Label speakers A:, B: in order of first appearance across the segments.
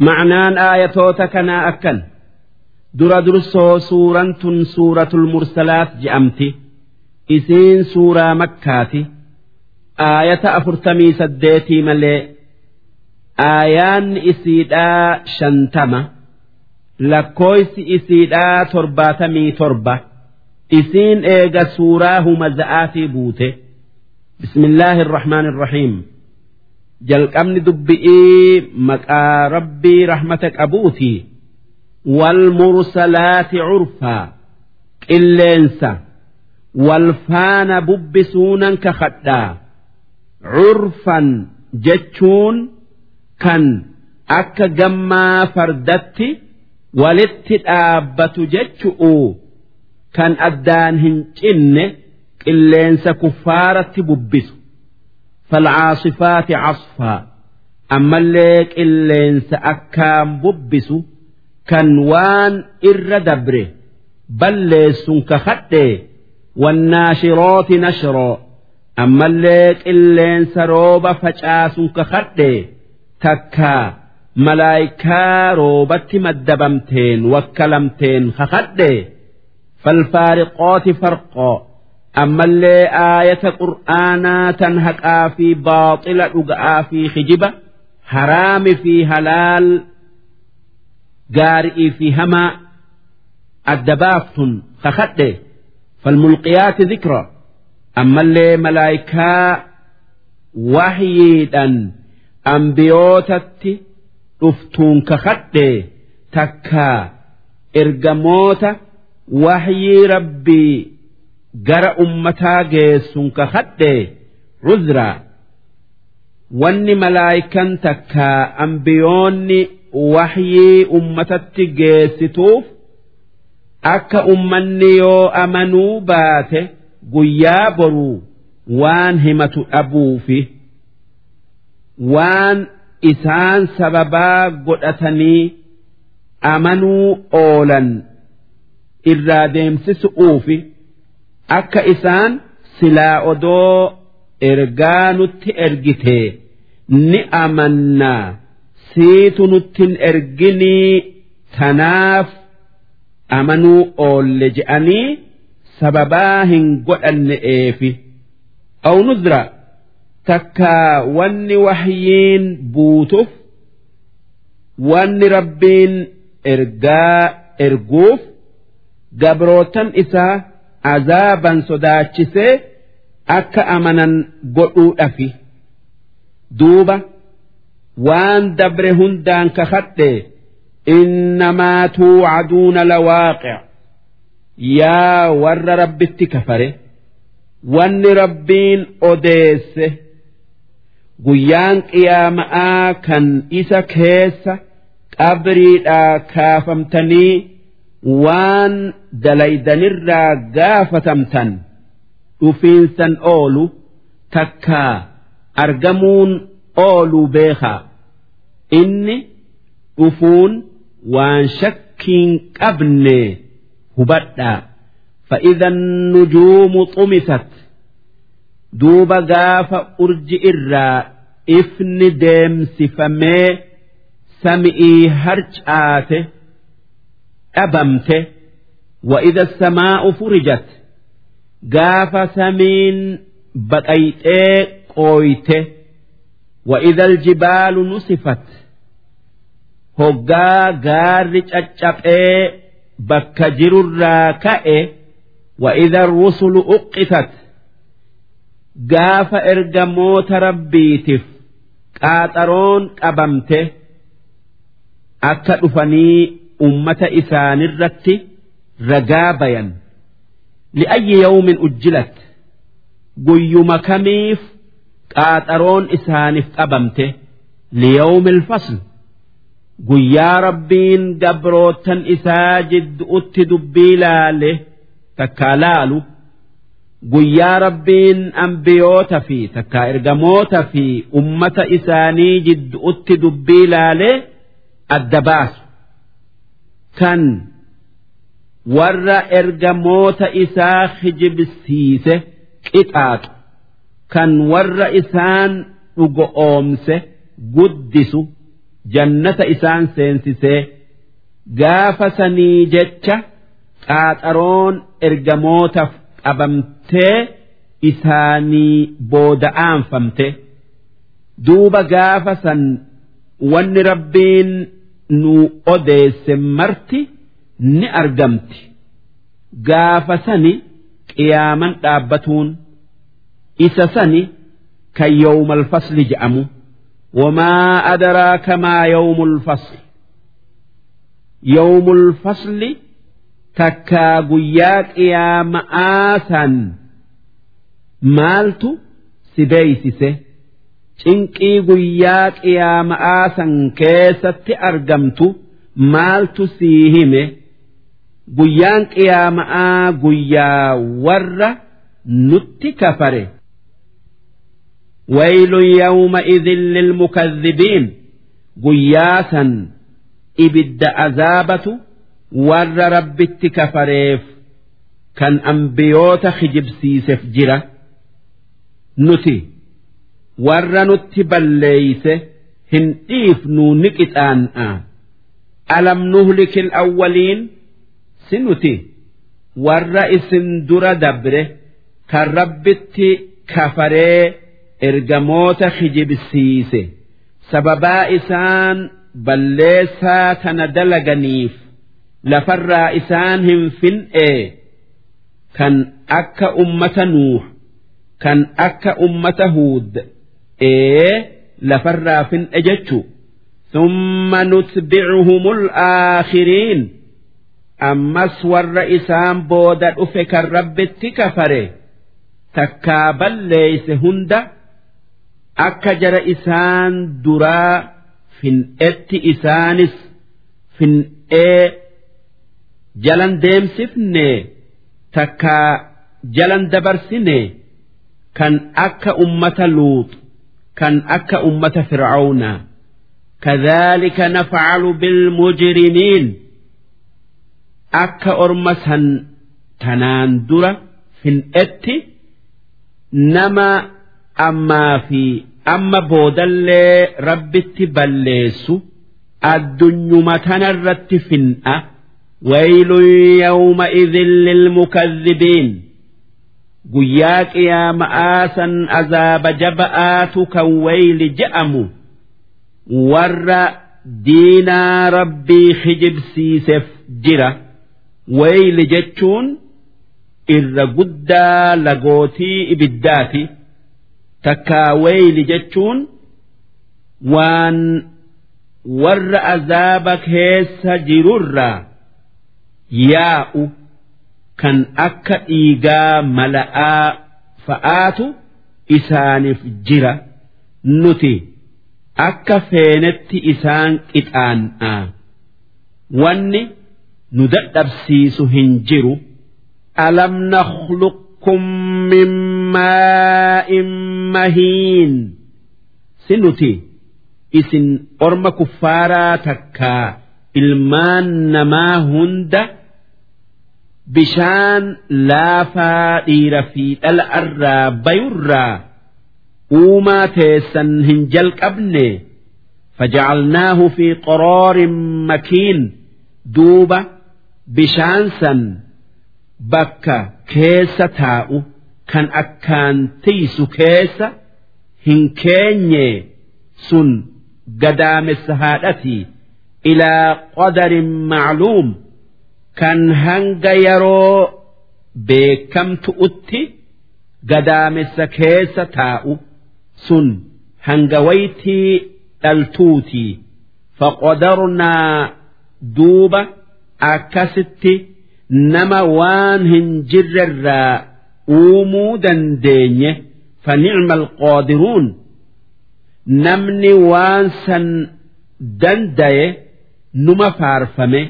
A: macnaan aayatoota kanaa akkan. Dura dursoo suuraan tun suuratul mursalaat je'amti. Isiin suuraa makkaati. Aayata afurtamii saddeetii malee aayaan isiidhaa shantama lakkooysi isiidhaa torbaatamii torba. Isiin eega suuraa humaza'aatii buute. Bismillaahi irrahmaani irrahiim. jalqabni dubbi'ii maqaa rabbii rahmata qabuuti. Walmursalaati curfaa qilleensa. Walfaana bubbisuunan kakadhaa curfan jechuun kan akka gammaa fardatti walitti dhaabbatu jechu'u kan addaan hin cinne qilleensa kuffaaratti bubbisu. falcaasifaati casfaa ammallee qilleensa akkaan bubbisu kan waan irra dabre balleessun ka hadhee wannaashirooti nashiroo ammallee qilleensa rooba facaasun ka hadhee takkaa malaayikaa roobatti maddabamteen wakkalamteen kakadhee falfaariqooti farqoo ammallee aayata qur'aanaa tan haqaa fi baaxila dhuga'aa fi hijiba haraami fi halaal gaarii fi hamaa adda baaftun kakadhe falmulqiyaati dhikra ammallee malaayikaa wahyiidhan ambiyootatti dhuftuun kakadhe takka ergamoota wahyii rabbii gara ummataa geessun kakadhe cuzraa wanni malaayikan takka ambiyoonni wahyii ummatatti geessituuf akka ummanni yoo amanuu baate guyyaa boruu waan himatu dhabuufi waan isaan sababaa godhatanii amanuu oolan irraa deemsisu'uufi akka isaan silaa odoo ergaa nutti ergite ni amannaa. siitu nuttin erginii tanaaf amanuu oolle je'anii sababaa hin godhanne'eefi aw nuzra takkaa wanni wahyiin buutuuf wanni rabbiin ergaa erguuf gabrootan isaa azaaban sodaachisee akka amanan godhuudhafi duuba. waan dabre hundaan kakadhe innamaa tuucaduuna lawaaqic yaa warra rabbitti kafare wanni rabbiin odeesse guyyaan qiyaama'aa kan isa keessa qabriidhaa kaafamtanii waan dalaydanirraa gaafatamtan dhufiinsan oolu takkaa argamuun ooluu beekaa inni dhufuun waan shakkiin qabne hubadhaa فإذا النجوم طمست دوب غاف أرج إرا إفن ديم سفمي سمئي هرج آته dhabamte wa'ida samaa'u furijat gaafa samiin baqayxee qooyte wa'ida aljibaalu nusifat hoggaa gaarri caccabee bakka jirurraa ka'e wa'ida rusulu uqqitat gaafa ergamoota rabbiitiif qaaxaroon qabamte akka dhufanii ummata isaanirratti ragaa bayan. Li'ayyi yawmin ujjilat. Guyyuma kamiif qaaxaroon isaaniif qabamte? Liyawmi ilfasl guyyaa rabbiin gabrootan isaa jiddu'utti dubbii laale takkaa laalu. Guyyaa rabbiin ambiyoota fi takkaa ergamoota fi ummata isaanii jiddu'utti dubbii laale adda baasu. Kan warra ergamoota isaa hijibsiise qixaaxu kan warra isaan dhugo oomse guddisu jannata isaan seensisee gaafa sanii jecha qaaxaroon ergamootaaf qabamtee isaanii booda'aanfamte. Duuba gaafa san wanni rabbiin nu odeesse marti ni argamti. Gaafa sani qiyaaman dhaabbatuun isa sani kan yawmal fasli je'amu. Wamaa adraaka maa yawmul fasli? Yawmul fasli takkaa guyyaa qiyaama'aa san maaltu si beeysise cinqii guyyaa qiyaama'aa san keessatti argamtu maaltu sii hime? Guyyaan qiyaama'aa guyyaa warra nutti kafare. Waylun yawma'idhin lilmukadhibiin guyyaa san ibidda azaabatu warra rabbitti kafareef kan ambiyoota kijibsiiseef jira. Nuti warra nutti balleeyse hin dhiifnu ni qixaan'a. Alam nuhlikil awwaliin? Si nuti warra isin dura dabre kan rabbitti kafaree ergamoota kijibsiise sababaa isaan balleessaa kana dalaganiif lafarraa isaan hin fin'ee. Kan akka ummata nuuh kan akka ummata huud ee lafarraa fin'e jechu summa nutbicuhumul aakhiriin ammas warra isaan booda dhufe kan rabbitti kafare takkaa balleeyse hunda akka jara isaan duraa fin'etti isaanis fin'ee jalan deemsifne takkaa jalan dabarsine kan akka ummata luuxu. kan akka ummata fir'auna كذلك نفعل بالمجرمين أكا أرمسا تناندرة في الأتي نما ammaa fi amma boodallee rabbitti balleessu addunyuma tanarratti fin'a waylun yawma idhin lilmukadhibiin guyyaa qiyaama'aa san azaaba jaba'aatu kan wayli je'amu warra diinaa rabbii kijibsiiseef jira wayli jechuun irra guddaa lagootii ibiddaati. takkaa wayli jechuun waan warra azaaba keessa jirurraa yaa'u kan akka dhiigaa mala'aa fa'aatu isaaniif jira nuti akka feenetti isaan qixaan'aa wanni nu dadhabsiisu hin jiru alam nakhluqkum min maa'in mahiin si nuti isin orma kuffaaraa takkaa ilmaan namaa hunda. bishaan laafaa dhiira fi dhal'arraa bayurraa uumaa teessan hin jalqabne faja'alnaahu fi qoroorin makiin duuba bishaan san bakka keessa taa'u kan akkaan tiisu keessa hin keenye sun gadaamessa haadhati ilaa qadarin macluum kan hanga yeroo beekamtu'utti gadaamessa keessa taa'u sun hanga waytii dhaltuutii faqodarnaa duuba akkasitti nama waan hin jirrerraa uumuu dandeenye fanicma alqaadiruun namni waan san dandaye numa faarfame.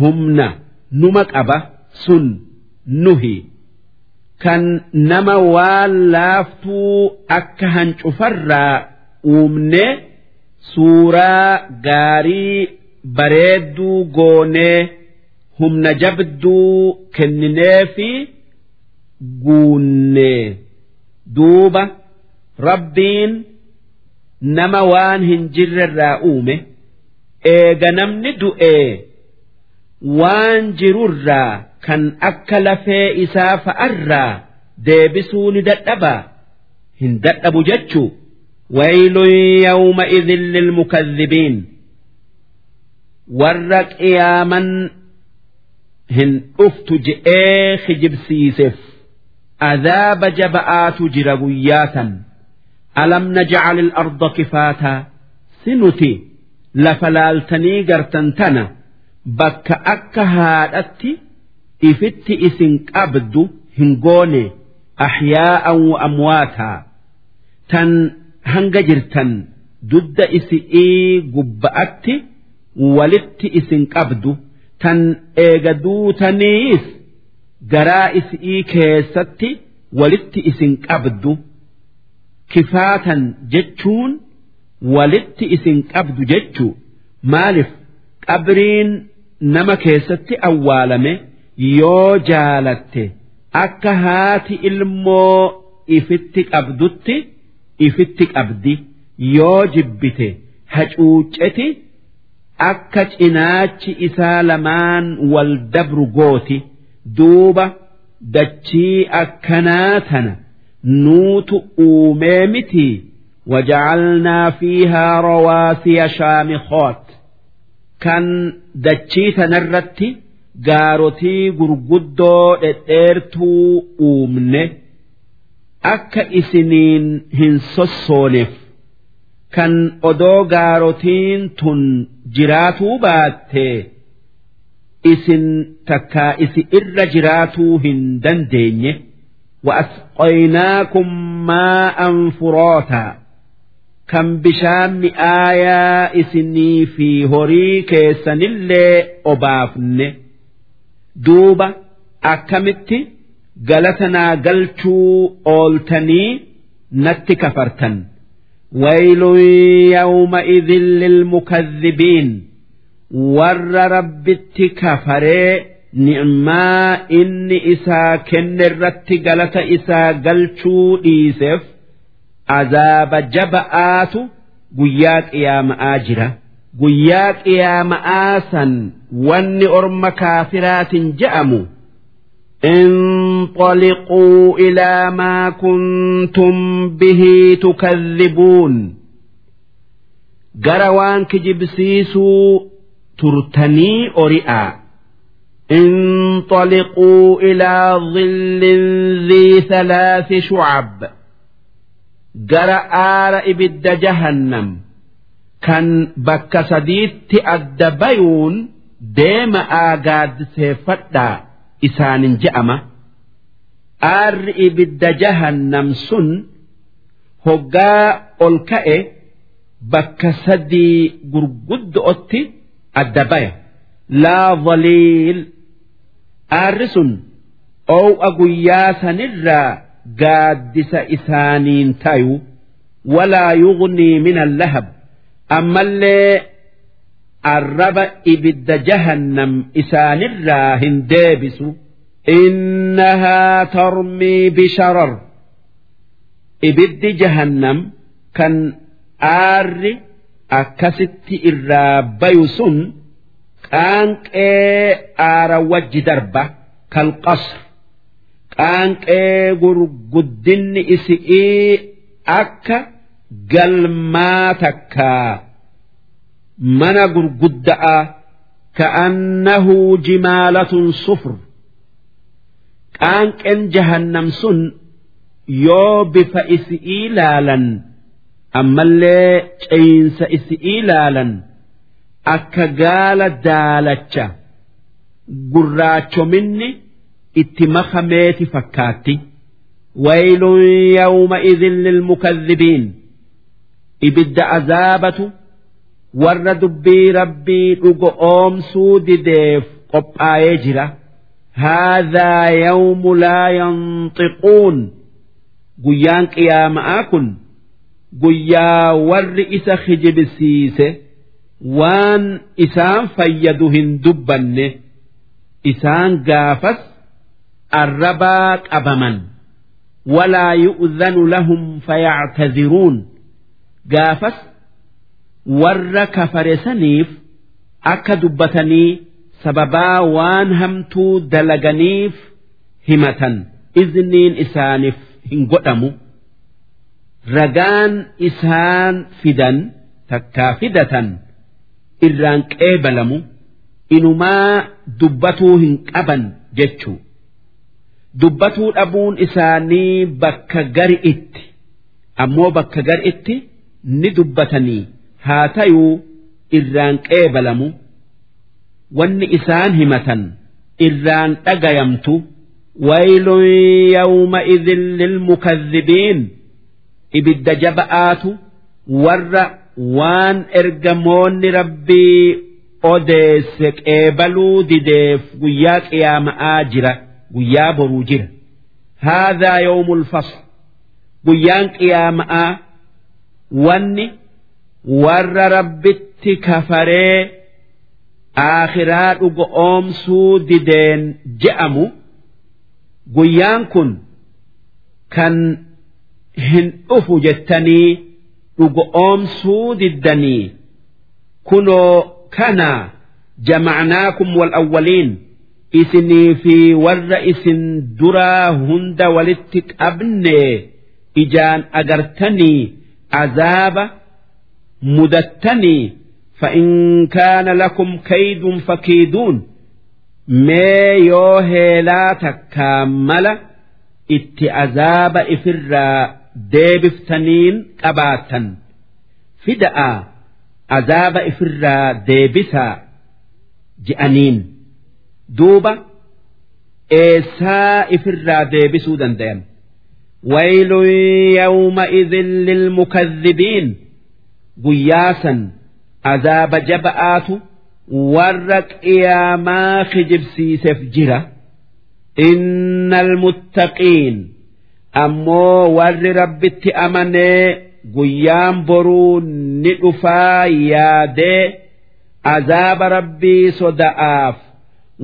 A: Humna numa qaba sun nuhi. Kan nama waan laaftuu akka hancufarraa uumne suuraa gaarii bareedduu goonee humna jabduu kenninee fi guunnee. Duuba rabbiin nama waan hin jirrerraa uume eega namni du'ee waan jirurraa kan akka lafee isaa fa'arraa deebisuu ni dadhaba. Hin dadhabu jechu waylun yawma idin lilmukadhibiin warra qiyaaman hin dhuftu je'ee kijibsiiseef adaaba jaba'aatu jira guyyaa san alam najcal ilarda kifaataa si nuti lafa laaltanii gartan tana. bakka akka haadhatti ifitti isin qabdu hin goone ahyaa'an wa amwaataa tan hanga jirtan dudda isi'ii gubba'atti walitti isin qabdu. Tan eega duutaniis garaa isi'ii keessatti walitti isin qabdu. Kifaatan jechuun walitti isin qabdu jechuu maaliif? Qabriin nama keessatti awwaalame yoo jaalatte akka haati ilmoo ifitti qabdutti ifitti qabdi. Yoo jibbite hacuucceti akka cinaachi isaa lamaan wal dabru gooti. duuba dachii akkanaa tana nuutu uumee miti wajacalnaa fiihaa rawaasiya shaamikoot kan dachii tanarratti gaarotii gurguddoo dhedheertuu uumne akka isiniin hin sossooneef kan odoo gaarotiin tun jiraatuu baatte isin takkaa isi irra jiraatuu hin dandeenye wa'asqoynaakum maa'an furootaa. kan bishaan mi'aayaa isinii fi horii keessanillee obaafne. Duuba akkamitti galatanaa galchuu ooltanii natti kafartan. Waylun yawma'idhin lilmukadhibiin. Warra rabbitti kafaree ni'maa inni isaa kenne irratti galata isaa galchuu dhiiseef azaaba jaba'aatu guyyaa qiyaama'aa jira guyyaa qiyaama'aa san wanni orma kaafiraatin je'amu انطلقوا إلى ما كنتم به تكذبون قروان كجبسيسوا turtanii ori'aa انطلقوا إلى ظل ذي ثلاث شعب gara aara ibidda jahannam kan bakka sadiitti adda bayuun deema aagaaddiseeffadhaa isaanin je'ama. Aarri ibidda jahannam sun hoggaa ol ka'e bakka sadii gurguddo'otti adda baya. Laa waliil aarri sun oowa guyyaa sanirraa gaaddisa isaaniin tayu walaa yugnii min allahab ammallee arraba ibidda jahannam isaanirraa hin deebisu. Innahaa tarmii bisharar ibiddi jahannam kan aarri akkasitti irraa bayu sun qaanqee aara wajji darba kalqasr qaanqee gurguddinni isi'ii akka galmaa takkaa mana gurgudda'a ka'annahu jimaalatun sufr qaanqeen jahannam sun yoo bifa isi'ii laalan ammallee ceeyinsa isi'ii laalan akka gaala daalacha gurraachominni itti makameeti fakkaatti. Waylun yawma'idhin lilmukadhibiin. Ibidda azaabatu warra dubbii rabbii dhugo oomsuu dideef qophaa'ee jira. Haadhaa yawmu laa yanxiquun guyyaan qiyaama'aa kun guyyaa warri isa kijibsiise waan isaan fayyadu hin dubbanne. Isaan gaafas arrabaa qabaman walaa yu'zanu lahum fayactaziruun gaafas warra kafare saniif akka dubbatanii sababaa waan hamtuu dalaganiif himatan izniin isaaniif hin godhamu ragaan isaan fidan takkaa fidatan irraan qeebalamu inumaa dubbatuu hin qaban jechuu dubbatuu dhabuun isaanii bakka gari itti ammoo bakka gari itti ni dubbatanii. Haa tayuu irraan qeebalamu wanni isaan himatan irraan dhagayamtu waylun yawma'idhin lilmukadhibiin ibidda jaba'aatu warra waan ergamoonni rabbii odeesse qeebaluu dideef guyyaa qiyaama'aa jira guyyaa boruu jira. Haadhaa yawmul fasl guyyaan qiyaama'aa wanni warra rabbitti kafaree aakhiraa dhuga oomsuu dideen je'amu guyyaan kun kan hin dhufu jettanii dhuga oomsuu diddanii. Kunoo kana jamacnaakum wal awwaliin isinii fi warra isin duraa hunda walitti qabne ijaan agartanii azaaba mudattanii فإن كان لكم كيد فكيدون ما يوهي تكامل ات عذاب إفرا ديبفتنين قباتا فدأ عذاب إفرا ديبسا جأنين دوبا إيسا إفرا ديبسو دندين ويل يومئذ للمكذبين قياسا عذاب جبآت ورق قياما خجبسيسف جرة إن المتقين أمو ور ربت أمني قيام برو ندفا يادي عذاب ربي صدآف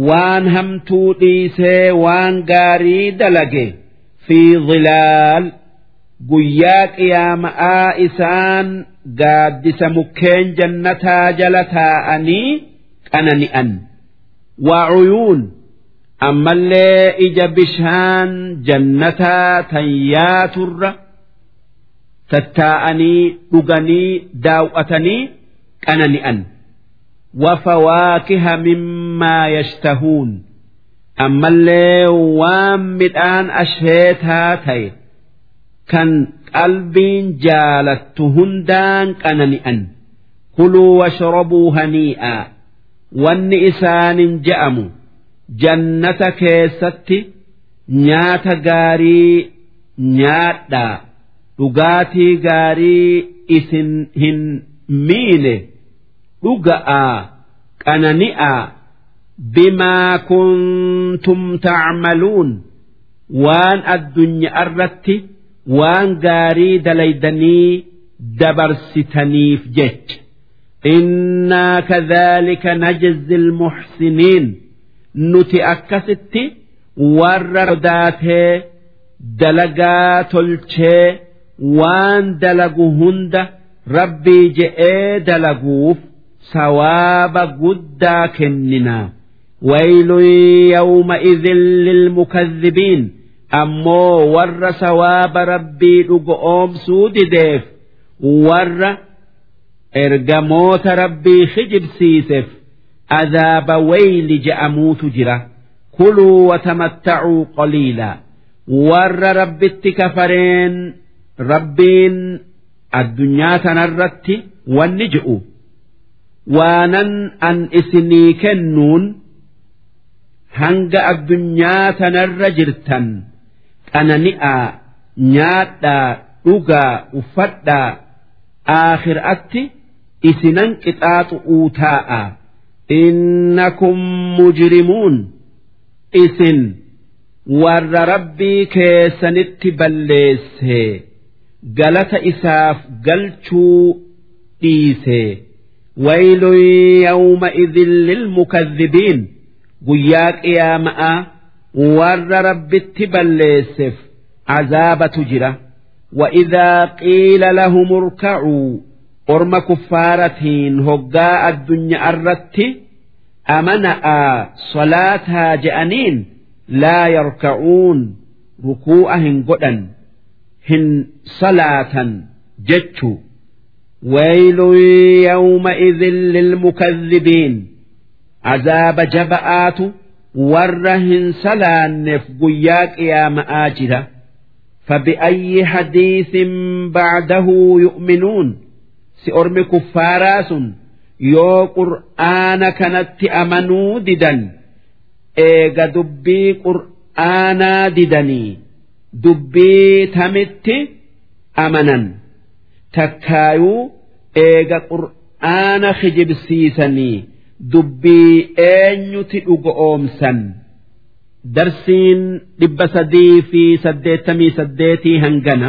A: waan hamtuu dhiisee waan gaarii dalage fi zilaal guyyaa qiyaama'aa isaan gaaddisa mukkeen jannataa jala taa'anii qanani'an waa cuyuun ammallee ija bishaan jannataa tan yaaturra tattaa'anii dhuganii daawwatanii qanani'an. وفواكه مما يشتهون أما اللي وام مدان أشهيتها تيه kan qalbiin jaalattu hundaan qanani'an kuluu washrabuu hanii'aa wanni isaanin je'amu jannata keessatti nyaata gaarii nyaadhaa dhugaatii gaarii isin hin miine Dhuga'aa qanani'aa bimaa kuntum tacmaluun waan addunyaa irratti waan gaarii dalaydanii dabarsitaniif jecha. Kadhaalika najzi almuxsiniin nuti akkasitti warra sodaatee dalagaa tolchee waan dalagu hunda rabbii je'ee dalaguuf sawaaba guddaa kenninaa waylun yawma'idhin lilmukazzibiin ammoo warra sawaaba rabbii dhugo oomsuu dideef warra ergamoota rabbii hijibsiiseef adaaba wayli je'amuutu jira kuluu watamatta'uu qoliilaa warra rabbitti kafareen rabbiin addunyaa tanarratti wanni ji'u waanan an isinii kennuun hanga addunyaa tanarra jirtan qanani'aa nyaadhaa dhugaa uffadhaa aakhiraatti isinan qixaaxu'uu taa'a innakum mujrimuun isin warra rabbii keessanitti balleesse galata isaaf galchuu dhiise waylun yawma'idhin lilmukadhibiin guyyaa qiyaama'aa warra rabbitti balleesseef azaabatu jira وإذا قيل لهم اركعوا أرم كفارتين هقاء الدنيا الرت أمنأ صلاتها جأنين لا يركعون ركوعهن قدا هن صلاة جتشو ويل يومئذ للمكذبين عذاب جبآت ورهن سلان قياك يا مآجرة فبأي حديث بعده يؤمنون سأرمي كفاراس يو قرآن كانت أمنوا ددا إيغا دبي قرآنا ددني دبي تمت أمنا Takkaayuu eega qur'aana kijibsiisanii dubbii eenyuti dhuga oomsan darsiin dhibba sadii fi saddeettamii saddeetii hangana.